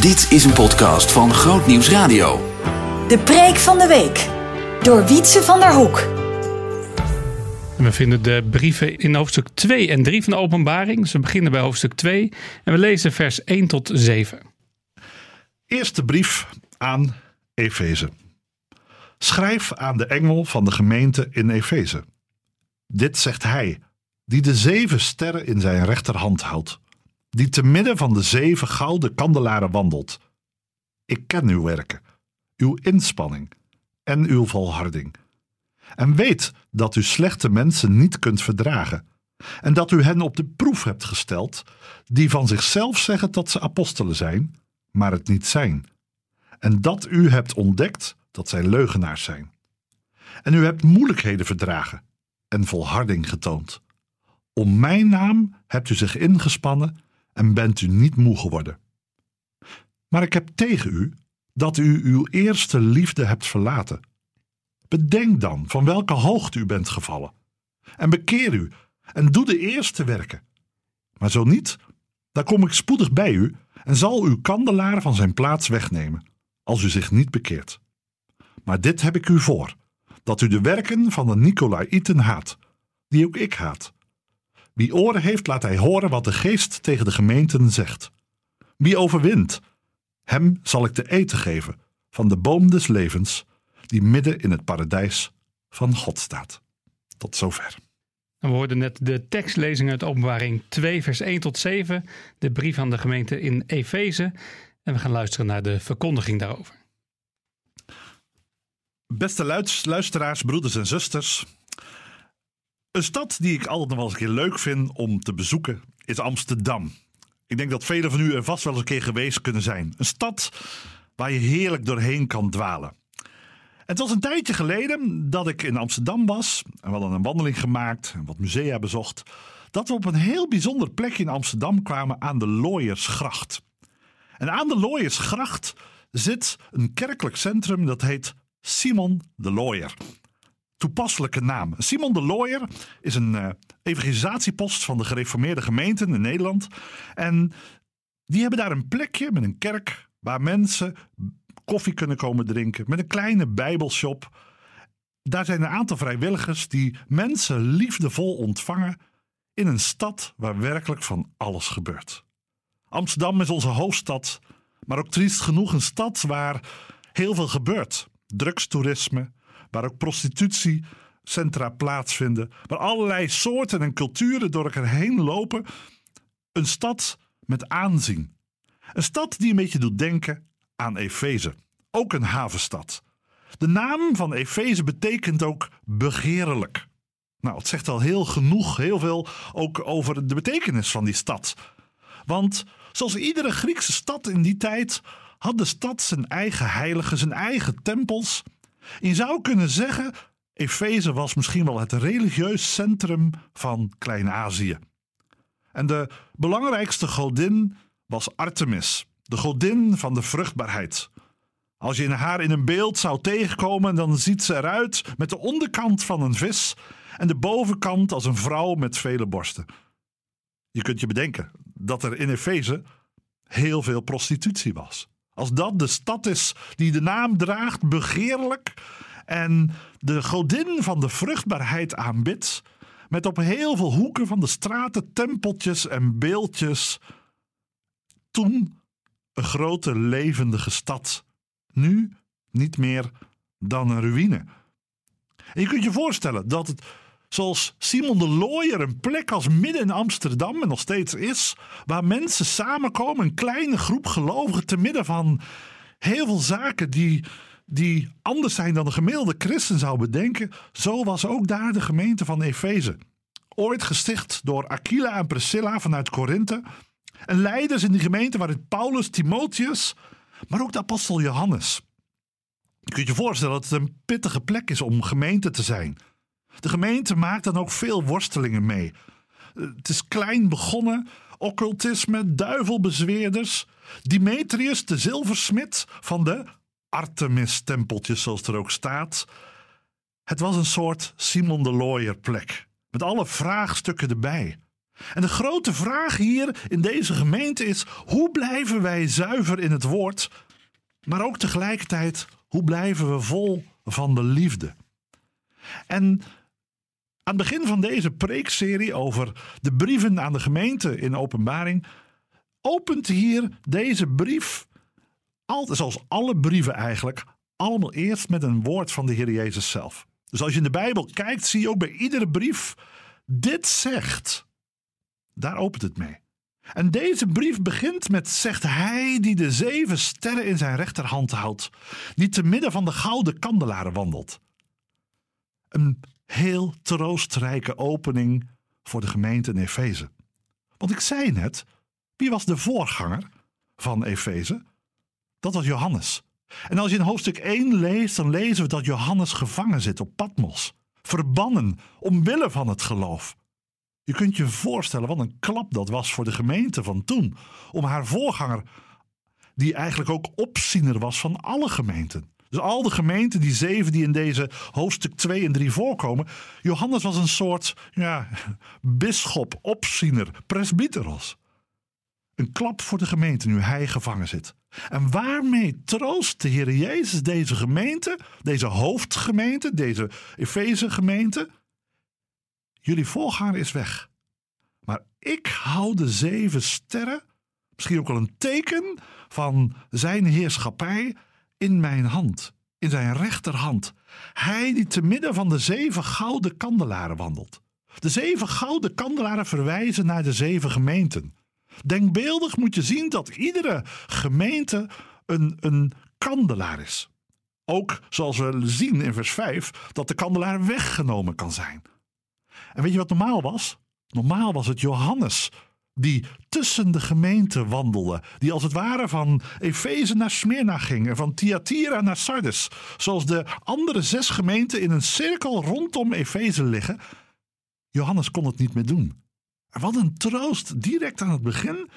Dit is een podcast van Groot Nieuws Radio. De preek van de week door Wietse van der Hoek. We vinden de brieven in hoofdstuk 2 en 3 van de openbaring. Ze beginnen bij hoofdstuk 2 en we lezen vers 1 tot 7. Eerste brief aan Efeze. Schrijf aan de engel van de gemeente in Efeze. Dit zegt hij, die de zeven sterren in zijn rechterhand houdt, die te midden van de zeven gouden kandelaren wandelt. Ik ken uw werken, uw inspanning en uw volharding. En weet dat u slechte mensen niet kunt verdragen, en dat u hen op de proef hebt gesteld, die van zichzelf zeggen dat ze apostelen zijn, maar het niet zijn. En dat u hebt ontdekt dat zij leugenaars zijn. En u hebt moeilijkheden verdragen en volharding getoond. Om mijn naam hebt u zich ingespannen en bent u niet moe geworden. Maar ik heb tegen u dat u uw eerste liefde hebt verlaten. Bedenk dan van welke hoogte u bent gevallen. En bekeer u en doe de eerste werken. Maar zo niet, dan kom ik spoedig bij u en zal uw kandelaar van zijn plaats wegnemen, als u zich niet bekeert. Maar dit heb ik u voor: dat u de werken van de Nicolaïten haat, die ook ik haat. Wie oren heeft, laat hij horen wat de geest tegen de gemeenten zegt. Wie overwint, hem zal ik te eten geven van de boom des levens, die midden in het paradijs van God staat. Tot zover. We hoorden net de tekstlezing uit openbaring 2 vers 1 tot 7, de brief aan de gemeente in Efeze. En we gaan luisteren naar de verkondiging daarover. Beste luisteraars, broeders en zusters. Een stad die ik altijd nog wel eens een keer leuk vind om te bezoeken is Amsterdam. Ik denk dat velen van u er vast wel eens een keer geweest kunnen zijn. Een stad waar je heerlijk doorheen kan dwalen. Het was een tijdje geleden dat ik in Amsterdam was. En we hadden een wandeling gemaakt en wat musea bezocht. Dat we op een heel bijzonder plekje in Amsterdam kwamen aan de Looiersgracht. En aan de Looiersgracht zit een kerkelijk centrum dat heet Simon de Looier. Toepasselijke naam. Simon de Looier is een uh, evangelisatiepost van de gereformeerde gemeenten in Nederland. En die hebben daar een plekje met een kerk waar mensen koffie kunnen komen drinken. Met een kleine bijbelshop. Daar zijn een aantal vrijwilligers die mensen liefdevol ontvangen in een stad waar werkelijk van alles gebeurt. Amsterdam is onze hoofdstad, maar ook triest genoeg een stad waar heel veel gebeurt. Drugstoerisme, waar ook prostitutiecentra plaatsvinden, waar allerlei soorten en culturen door elkaar heen lopen. Een stad met aanzien. Een stad die een beetje doet denken aan Efeze, ook een havenstad. De naam van Efeze betekent ook begeerlijk. Nou, het zegt al heel genoeg, heel veel ook over de betekenis van die stad. Want zoals iedere Griekse stad in die tijd had de stad zijn eigen heiligen, zijn eigen tempels. Je zou kunnen zeggen, Efeze was misschien wel het religieus centrum van Klein-Azië. En de belangrijkste godin was Artemis, de godin van de vruchtbaarheid. Als je haar in een beeld zou tegenkomen, dan ziet ze eruit met de onderkant van een vis en de bovenkant als een vrouw met vele borsten. Je kunt je bedenken dat er in Efeze heel veel prostitutie was. Als dat de stad is die de naam draagt, begeerlijk, en de godin van de vruchtbaarheid aanbidt, met op heel veel hoeken van de straten tempeltjes en beeldjes. Toen een grote levendige stad, nu niet meer dan een ruïne. Je kunt je voorstellen dat het zoals Simon de Looier een plek als midden in Amsterdam en nog steeds is, waar mensen samenkomen, een kleine groep gelovigen te midden van heel veel zaken die, die anders zijn dan de gemiddelde christen zou bedenken. Zo was ook daar de gemeente van Efeze. Ooit gesticht door Aquila en Priscilla vanuit Korinthe. En leiders in die gemeente waren Paulus, Timotheus, maar ook de apostel Johannes. Je kunt je voorstellen dat het een pittige plek is om gemeente te zijn. De gemeente maakt dan ook veel worstelingen mee. Het is klein begonnen, occultisme, duivelbezweerders. Demetrius, de zilversmid van de Artemis-tempeltjes, zoals er ook staat. Het was een soort Simon de Looier plek, met alle vraagstukken erbij. En de grote vraag hier in deze gemeente is: hoe blijven wij zuiver in het woord, maar ook tegelijkertijd hoe blijven we vol van de liefde? En aan het begin van deze preekserie over de brieven aan de gemeente in Openbaring opent hier deze brief, zoals alle brieven eigenlijk, allemaal eerst met een woord van de Heer Jezus zelf. Dus als je in de Bijbel kijkt, zie je ook bij iedere brief, dit zegt. Daar opent het mee. En deze brief begint met: zegt hij die de zeven sterren in zijn rechterhand houdt, die te midden van de gouden kandelaren wandelt. Een heel troostrijke opening voor de gemeente in Efeze. Want ik zei net, wie was de voorganger van Efeze? Dat was Johannes. En als je in hoofdstuk 1 leest, dan lezen we dat Johannes gevangen zit op Patmos. Verbannen omwille van het geloof. Je kunt je voorstellen wat een klap dat was voor de gemeente van toen. Om haar voorganger, die eigenlijk ook opziener was van alle gemeenten. Dus al de gemeenten, die zeven die in deze hoofdstuk 2 en 3 voorkomen. Johannes was een soort ja, bisschop, opziener, presbyteros. Een klap voor de gemeente nu hij gevangen zit. En waarmee troost de Heer Jezus deze gemeente, deze hoofdgemeente, deze Efeze gemeente? Jullie voorganger is weg. Maar ik hou de zeven sterren, misschien ook wel een teken van zijn heerschappij, in mijn hand, in zijn rechterhand. Hij die te midden van de zeven gouden kandelaren wandelt. De zeven gouden kandelaren verwijzen naar de zeven gemeenten. Denkbeeldig moet je zien dat iedere gemeente een, een kandelaar is. Ook zoals we zien in vers 5 dat de kandelaar weggenomen kan zijn. En weet je wat normaal was? Normaal was het Johannes die tussen de gemeenten wandelde, die als het ware van Efeze naar Smyrna ging en van Thyatira naar Sardes, zoals de andere zes gemeenten in een cirkel rondom Efeze liggen. Johannes kon het niet meer doen. En wat een troost direct aan het begin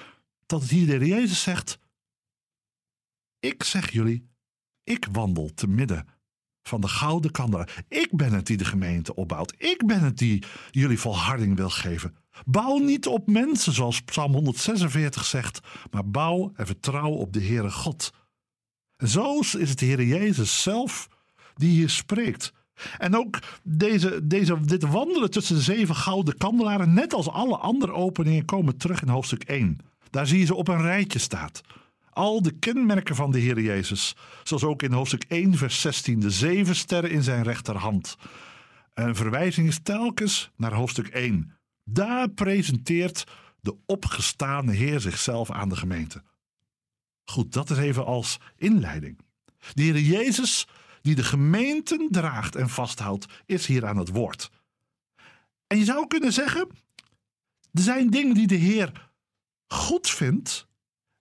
dat het hier de Jezus zegt: Ik zeg jullie, ik wandel te midden van de gouden kandelaar. Ik ben het die de gemeente opbouwt. Ik ben het die jullie volharding wil geven. Bouw niet op mensen, zoals Psalm 146 zegt, maar bouw en vertrouw op de Heere God. En zo is het Heere Jezus zelf die hier spreekt. En ook deze, deze, dit wandelen tussen de zeven gouden kandelaren, net als alle andere openingen, komen terug in hoofdstuk 1. Daar zie je ze op een rijtje staat. Al de kenmerken van de Heer Jezus, zoals ook in hoofdstuk 1, vers 16, de zeven sterren in zijn rechterhand. Een verwijzing is telkens naar hoofdstuk 1. Daar presenteert de opgestane Heer zichzelf aan de gemeente. Goed, dat is even als inleiding. De Heer Jezus, die de gemeenten draagt en vasthoudt, is hier aan het woord. En je zou kunnen zeggen: er zijn dingen die de Heer goed vindt,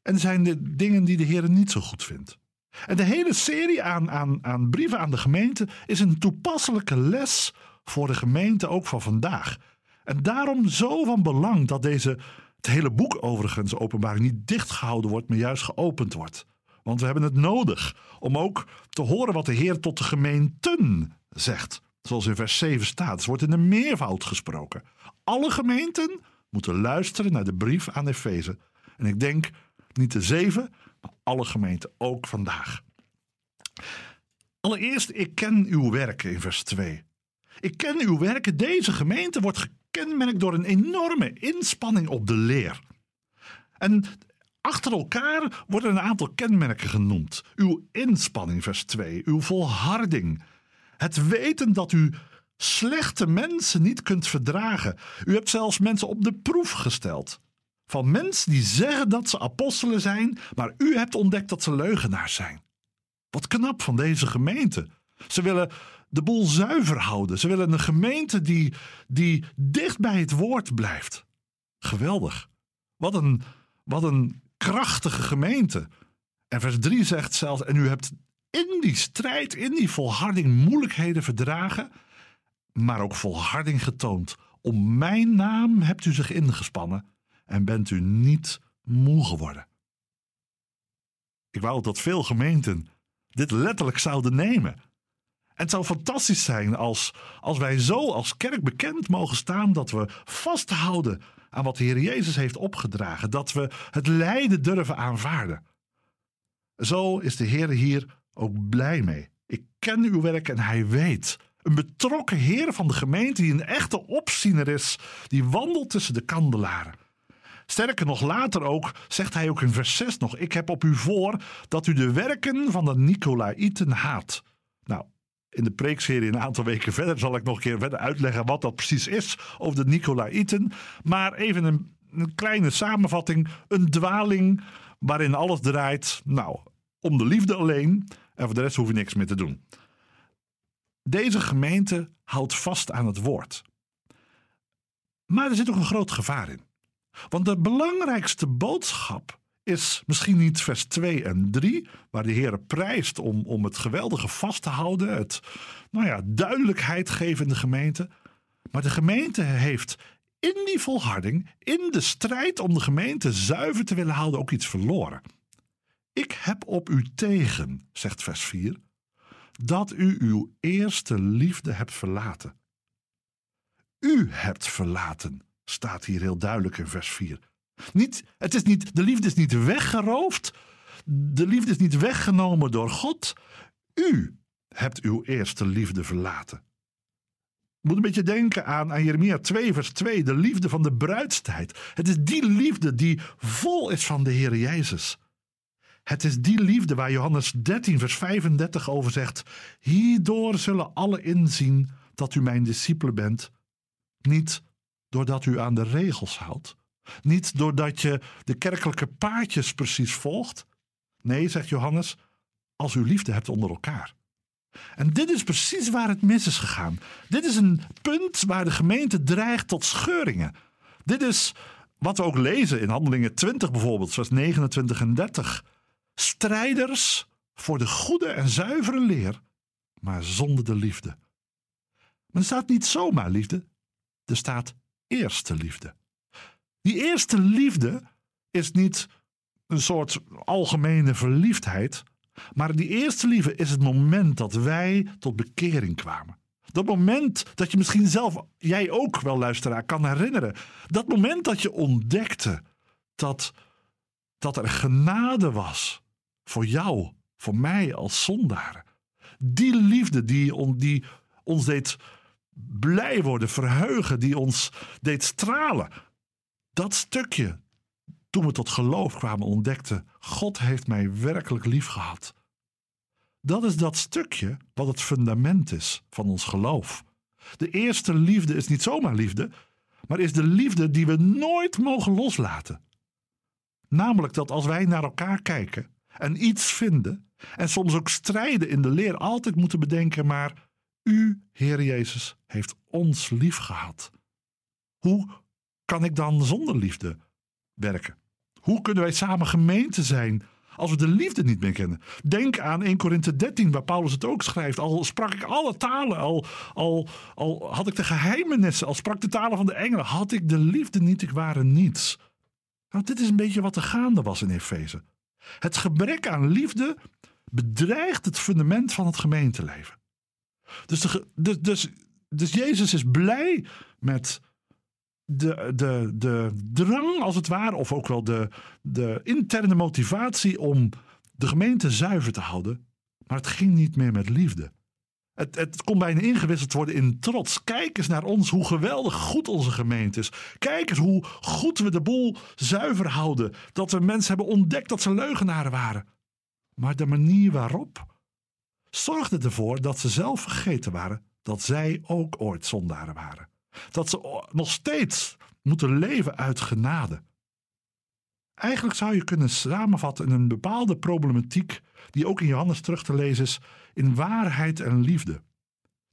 en er zijn de dingen die de Heer niet zo goed vindt. En de hele serie aan, aan, aan brieven aan de gemeente is een toepasselijke les voor de gemeente ook van vandaag. En daarom zo van belang dat deze, het hele boek overigens, openbaring, niet dichtgehouden wordt, maar juist geopend wordt. Want we hebben het nodig om ook te horen wat de Heer tot de gemeenten zegt. Zoals in vers 7 staat. Het wordt in een meervoud gesproken. Alle gemeenten moeten luisteren naar de brief aan Efeze. En ik denk niet de zeven, maar alle gemeenten, ook vandaag. Allereerst, ik ken uw werken in vers 2. Ik ken uw werken. Deze gemeente wordt gekenmerkt door een enorme inspanning op de leer. En achter elkaar worden een aantal kenmerken genoemd. Uw inspanning, vers 2. Uw volharding. Het weten dat u slechte mensen niet kunt verdragen. U hebt zelfs mensen op de proef gesteld. Van mensen die zeggen dat ze apostelen zijn, maar u hebt ontdekt dat ze leugenaars zijn. Wat knap van deze gemeente. Ze willen de boel zuiver houden. Ze willen een gemeente die, die dicht bij het woord blijft. Geweldig. Wat een, wat een krachtige gemeente. En vers 3 zegt zelfs: En u hebt in die strijd, in die volharding moeilijkheden verdragen, maar ook volharding getoond. Om mijn naam hebt u zich ingespannen en bent u niet moe geworden. Ik wou dat veel gemeenten dit letterlijk zouden nemen. Het zou fantastisch zijn als, als wij zo als kerk bekend mogen staan dat we vasthouden aan wat de Heer Jezus heeft opgedragen. Dat we het lijden durven aanvaarden. Zo is de Heer hier ook blij mee. Ik ken uw werk en hij weet. Een betrokken Heer van de gemeente die een echte opziener is, die wandelt tussen de kandelaren. Sterker nog, later ook zegt hij ook in vers 6 nog: Ik heb op u voor dat u de werken van de Nicolaïten haat. Nou, in de preekserie een aantal weken verder zal ik nog een keer verder uitleggen wat dat precies is over de Nicolaïten. Maar even een, een kleine samenvatting: een dwaling waarin alles draait, nou, om de liefde alleen. En voor de rest hoef je niks meer te doen. Deze gemeente houdt vast aan het woord. Maar er zit ook een groot gevaar in. Want de belangrijkste boodschap is misschien niet vers 2 en 3, waar de Heer prijst om, om het geweldige vast te houden, het nou ja, duidelijkheid geven in de gemeente. Maar de gemeente heeft in die volharding, in de strijd om de gemeente zuiver te willen houden, ook iets verloren. Ik heb op u tegen, zegt vers 4, dat u uw eerste liefde hebt verlaten. U hebt verlaten, staat hier heel duidelijk in vers 4. Niet, het is niet, de liefde is niet weggeroofd. De liefde is niet weggenomen door God. U hebt uw eerste liefde verlaten. Moet een beetje denken aan, Jeremia 2, vers 2, de liefde van de bruidstijd. Het is die liefde die vol is van de Heer Jezus. Het is die liefde waar Johannes 13, vers 35 over zegt: Hierdoor zullen alle inzien dat u mijn discipelen bent. Niet doordat u aan de regels houdt, niet doordat je de kerkelijke paadjes precies volgt. Nee, zegt Johannes, als u liefde hebt onder elkaar. En dit is precies waar het mis is gegaan. Dit is een punt waar de gemeente dreigt tot scheuringen. Dit is wat we ook lezen in Handelingen 20 bijvoorbeeld, vers 29 en 30. Strijders voor de goede en zuivere leer, maar zonder de liefde. Maar er staat niet zomaar liefde, er staat eerste liefde. Die eerste liefde is niet een soort algemene verliefdheid, maar die eerste liefde is het moment dat wij tot bekering kwamen. Dat moment dat je misschien zelf, jij ook wel luisteraar, kan herinneren. Dat moment dat je ontdekte dat, dat er genade was voor jou, voor mij als zondaar. Die liefde die, die ons deed blij worden, verheugen, die ons deed stralen. Dat stukje, toen we tot geloof kwamen, ontdekten: God heeft mij werkelijk lief gehad. Dat is dat stukje wat het fundament is van ons geloof. De eerste liefde is niet zomaar liefde, maar is de liefde die we nooit mogen loslaten. Namelijk dat als wij naar elkaar kijken en iets vinden, en soms ook strijden in de leer, altijd moeten bedenken: maar u, Heer Jezus, heeft ons lief gehad. Hoe kan ik dan zonder liefde werken? Hoe kunnen wij samen gemeente zijn als we de liefde niet meer kennen? Denk aan 1 Korinthe 13, waar Paulus het ook schrijft. Al sprak ik alle talen, al, al, al had ik de geheimenissen, al sprak de talen van de engelen, had ik de liefde niet, ik ware niets. Nou, dit is een beetje wat er gaande was in Efeze. Het gebrek aan liefde bedreigt het fundament van het gemeenteleven. Dus, de, dus, dus, dus Jezus is blij met de, de, de drang, als het ware, of ook wel de, de interne motivatie om de gemeente zuiver te houden. Maar het ging niet meer met liefde. Het, het kon bijna ingewisseld worden in trots. Kijk eens naar ons, hoe geweldig goed onze gemeente is. Kijk eens hoe goed we de boel zuiver houden. Dat we mensen hebben ontdekt dat ze leugenaren waren. Maar de manier waarop zorgde ervoor dat ze zelf vergeten waren dat zij ook ooit zondaren waren. Dat ze nog steeds moeten leven uit genade. Eigenlijk zou je kunnen samenvatten in een bepaalde problematiek die ook in Johannes terug te lezen is in waarheid en liefde.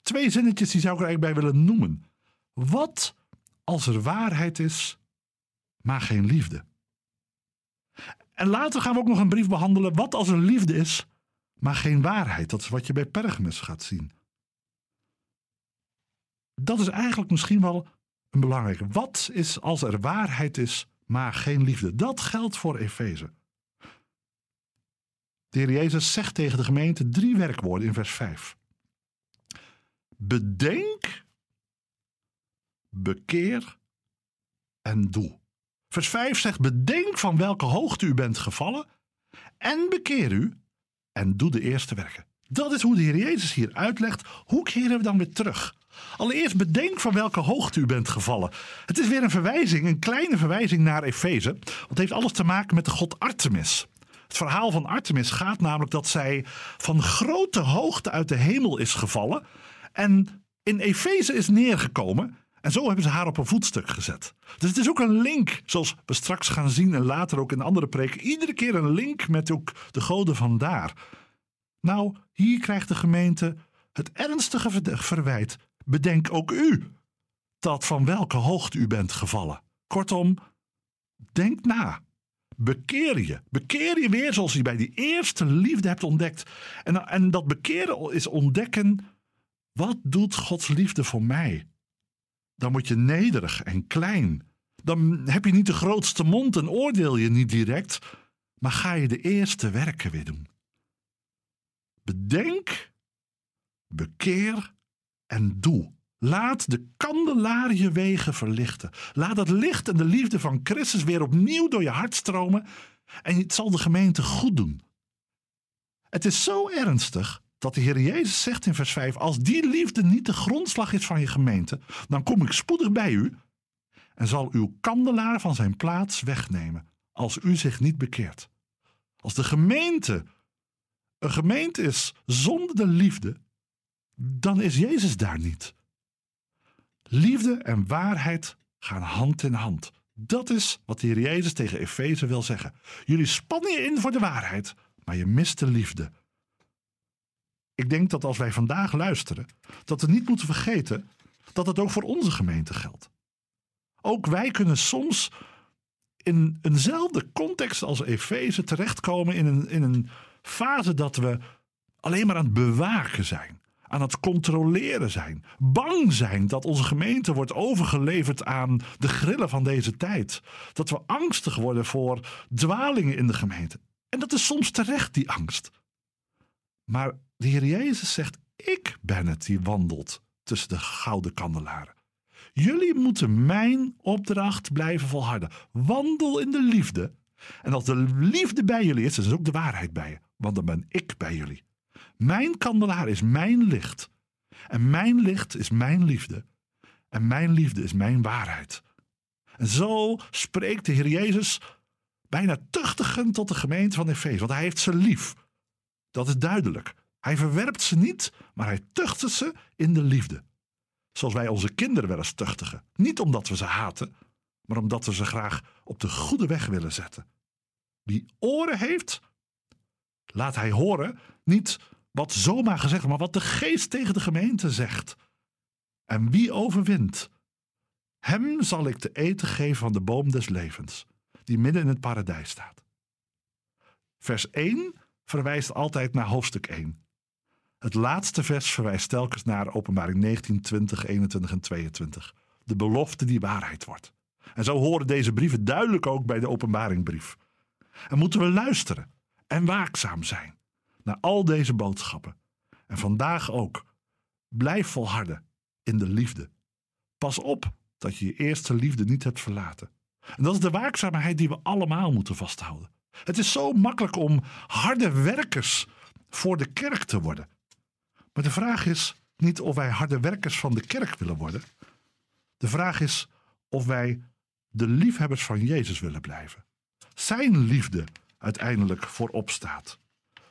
Twee zinnetjes die zou ik er eigenlijk bij willen noemen. Wat als er waarheid is, maar geen liefde? En later gaan we ook nog een brief behandelen. Wat als er liefde is, maar geen waarheid? Dat is wat je bij Pergamus gaat zien. Dat is eigenlijk misschien wel een belangrijke. Wat is als er waarheid is, maar geen liefde? Dat geldt voor Efeze. De Heer Jezus zegt tegen de gemeente drie werkwoorden in vers 5. Bedenk, bekeer en doe. Vers 5 zegt: Bedenk van welke hoogte u bent gevallen en bekeer u en doe de eerste werken. Dat is hoe de Heer Jezus hier uitlegt. Hoe keren we dan weer terug? Allereerst bedenk van welke hoogte u bent gevallen. Het is weer een verwijzing, een kleine verwijzing naar Efeze. Want het heeft alles te maken met de god Artemis. Het verhaal van Artemis gaat namelijk dat zij van grote hoogte uit de hemel is gevallen. En in Efeze is neergekomen. En zo hebben ze haar op een voetstuk gezet. Dus het is ook een link, zoals we straks gaan zien en later ook in andere preken. Iedere keer een link met ook de goden van daar. Nou, hier krijgt de gemeente het ernstige verwijt. Bedenk ook u dat van welke hoogte u bent gevallen. Kortom, denk na. Bekeer je. Bekeer je weer zoals je bij die eerste liefde hebt ontdekt. En, en dat bekeren is ontdekken. Wat doet Gods liefde voor mij? Dan word je nederig en klein. Dan heb je niet de grootste mond en oordeel je niet direct. Maar ga je de eerste werken weer doen. Bedenk, bekeer en doe. Laat de kandelaar je wegen verlichten. Laat het licht en de liefde van Christus weer opnieuw door je hart stromen. En het zal de gemeente goed doen. Het is zo ernstig dat de Heer Jezus zegt in vers 5: Als die liefde niet de grondslag is van je gemeente, dan kom ik spoedig bij u en zal uw kandelaar van zijn plaats wegnemen. Als u zich niet bekeert. Als de gemeente een gemeente is zonder de liefde, dan is Jezus daar niet. Liefde en waarheid gaan hand in hand. Dat is wat de Heer Jezus tegen Efeze wil zeggen. Jullie spannen je in voor de waarheid, maar je mist de liefde. Ik denk dat als wij vandaag luisteren, dat we niet moeten vergeten dat het ook voor onze gemeente geldt. Ook wij kunnen soms in eenzelfde context als Efeze terechtkomen in een, in een fase dat we alleen maar aan het bewaken zijn. Aan het controleren zijn. Bang zijn dat onze gemeente wordt overgeleverd aan de grillen van deze tijd. Dat we angstig worden voor dwalingen in de gemeente. En dat is soms terecht, die angst. Maar de Heer Jezus zegt: Ik ben het die wandelt tussen de gouden kandelaren. Jullie moeten mijn opdracht blijven volharden. Wandel in de liefde. En als de liefde bij jullie is, dan is ook de waarheid bij je want dan ben ik bij jullie. Mijn kandelaar is mijn licht. En mijn licht is mijn liefde. En mijn liefde is mijn waarheid. En zo spreekt de Heer Jezus bijna tuchtigend tot de gemeente van Efeze. Want hij heeft ze lief. Dat is duidelijk. Hij verwerpt ze niet, maar hij tuchtte ze in de liefde. Zoals wij onze kinderen wel eens tuchtigen. Niet omdat we ze haten, maar omdat we ze graag op de goede weg willen zetten. Wie oren heeft, laat hij horen niet wat zomaar gezegd, maar wat de geest tegen de gemeente zegt. En wie overwint, hem zal ik te eten geven van de boom des levens, die midden in het paradijs staat. Vers 1 verwijst altijd naar hoofdstuk 1. Het laatste vers verwijst telkens naar openbaring 19, 20, 21 en 22. De belofte die waarheid wordt. En zo horen deze brieven duidelijk ook bij de openbaringbrief. En moeten we luisteren en waakzaam zijn naar al deze boodschappen. En vandaag ook. Blijf volharden in de liefde. Pas op dat je je eerste liefde niet hebt verlaten. En dat is de waakzaamheid die we allemaal moeten vasthouden. Het is zo makkelijk om harde werkers voor de kerk te worden. Maar de vraag is niet of wij harde werkers van de kerk willen worden. De vraag is of wij de liefhebbers van Jezus willen blijven. Zijn liefde uiteindelijk voorop staat.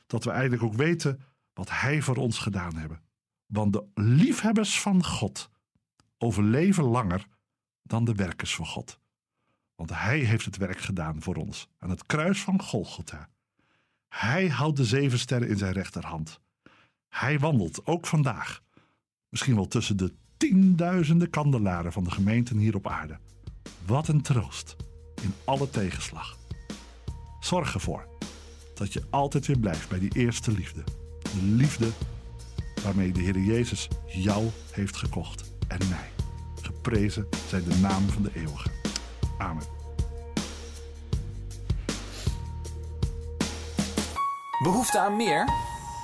Dat we eigenlijk ook weten wat Hij voor ons gedaan hebben. Want de liefhebbers van God overleven langer dan de werkers van God. Want Hij heeft het werk gedaan voor ons aan het kruis van Golgotha. Hij houdt de zeven sterren in zijn rechterhand. Hij wandelt ook vandaag, misschien wel tussen de tienduizenden kandelaren van de gemeenten hier op aarde. Wat een troost in alle tegenslag. Zorg ervoor dat je altijd weer blijft bij die eerste liefde. De liefde waarmee de Heer Jezus jou heeft gekocht en mij. Geprezen zij de naam van de eeuwige. Amen. Behoefte aan meer?